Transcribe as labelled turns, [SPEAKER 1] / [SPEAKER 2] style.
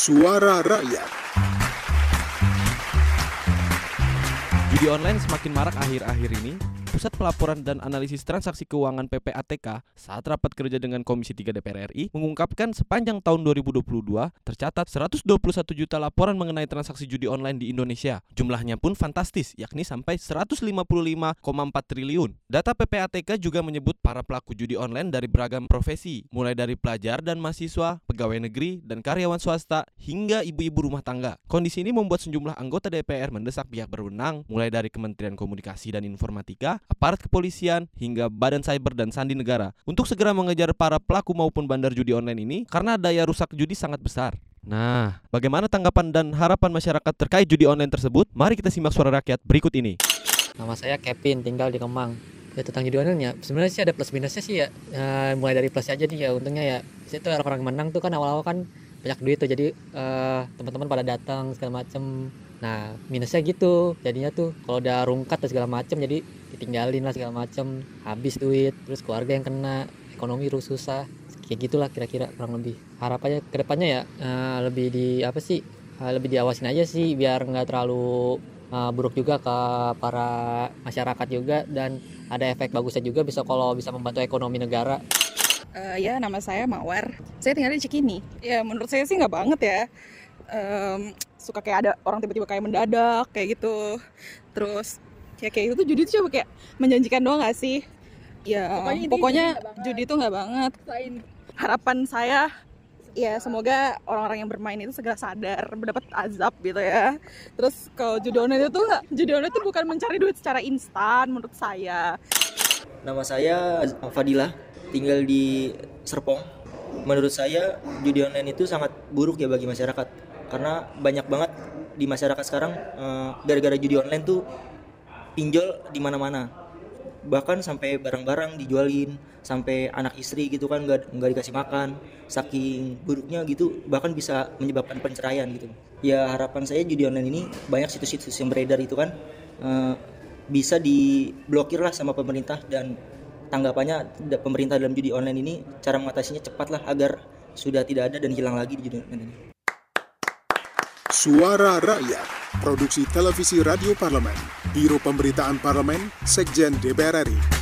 [SPEAKER 1] Suara Rakyat.
[SPEAKER 2] Judi online semakin marak akhir-akhir ini. Pusat Pelaporan dan Analisis Transaksi Keuangan PPATK saat rapat kerja dengan Komisi 3 DPR RI mengungkapkan sepanjang tahun 2022 tercatat 121 juta laporan mengenai transaksi judi online di Indonesia. Jumlahnya pun fantastis, yakni sampai 155,4 triliun. Data PPATK juga menyebut para pelaku judi online dari beragam profesi, mulai dari pelajar dan mahasiswa, pegawai negeri, dan karyawan swasta, hingga ibu-ibu rumah tangga. Kondisi ini membuat sejumlah anggota DPR mendesak pihak berwenang, mulai dari Kementerian Komunikasi dan Informatika, aparat kepolisian, hingga Badan Cyber dan Sandi Negara untuk segera mengejar para pelaku maupun bandar judi online ini karena daya rusak judi sangat besar. Nah, bagaimana tanggapan dan harapan masyarakat terkait judi online tersebut? Mari kita simak suara rakyat berikut ini.
[SPEAKER 3] Nama saya Kevin, tinggal di Kemang. Ya tentang judi online ya, sebenarnya sih ada plus minusnya sih ya. E, mulai dari plusnya aja nih ya, untungnya ya. Itu orang-orang menang tuh kan awal-awal kan banyak duit tuh, jadi e, teman-teman pada datang segala macem. Nah minusnya gitu, jadinya tuh kalau udah rungkat dan segala macem, jadi ditinggalin lah segala macem, habis duit, terus keluarga yang kena, ekonomi rusak susah, kayak gitulah kira-kira kurang lebih. Harapannya ke depannya ya e, lebih di apa sih? lebih diawasin aja sih biar nggak terlalu uh, buruk juga ke para masyarakat juga dan ada efek bagusnya juga bisa kalau bisa membantu ekonomi negara.
[SPEAKER 4] Uh, ya nama saya Mawar. Saya tinggal di Cikini. Ya menurut saya sih nggak banget ya. Um, suka kayak ada orang tiba-tiba kayak mendadak kayak gitu. Terus ya kayak itu judi itu coba kayak menjanjikan doang gak sih? Ya pokoknya, pokoknya judi itu nggak banget. Harapan saya ya semoga orang-orang yang bermain itu segera sadar mendapat azab gitu ya terus kalau judi online itu nggak judi online itu bukan mencari duit secara instan menurut saya
[SPEAKER 5] nama saya Fadila tinggal di Serpong menurut saya judi online itu sangat buruk ya bagi masyarakat. Karena banyak banget di masyarakat sekarang gara-gara judi online tuh pinjol di mana-mana. Bahkan sampai barang-barang dijualin sampai anak istri gitu kan nggak nggak dikasih makan saking buruknya gitu bahkan bisa menyebabkan penceraian gitu. Ya harapan saya judi online ini banyak situs-situs yang beredar itu kan uh, bisa diblokir lah sama pemerintah dan tanggapannya pemerintah dalam judi online ini cara mengatasinya cepat lah agar sudah tidak ada dan hilang lagi di judi online ini.
[SPEAKER 1] Suara Rakyat Produksi Televisi Radio Parlemen Biro Pemberitaan Parlemen Sekjen DPR RI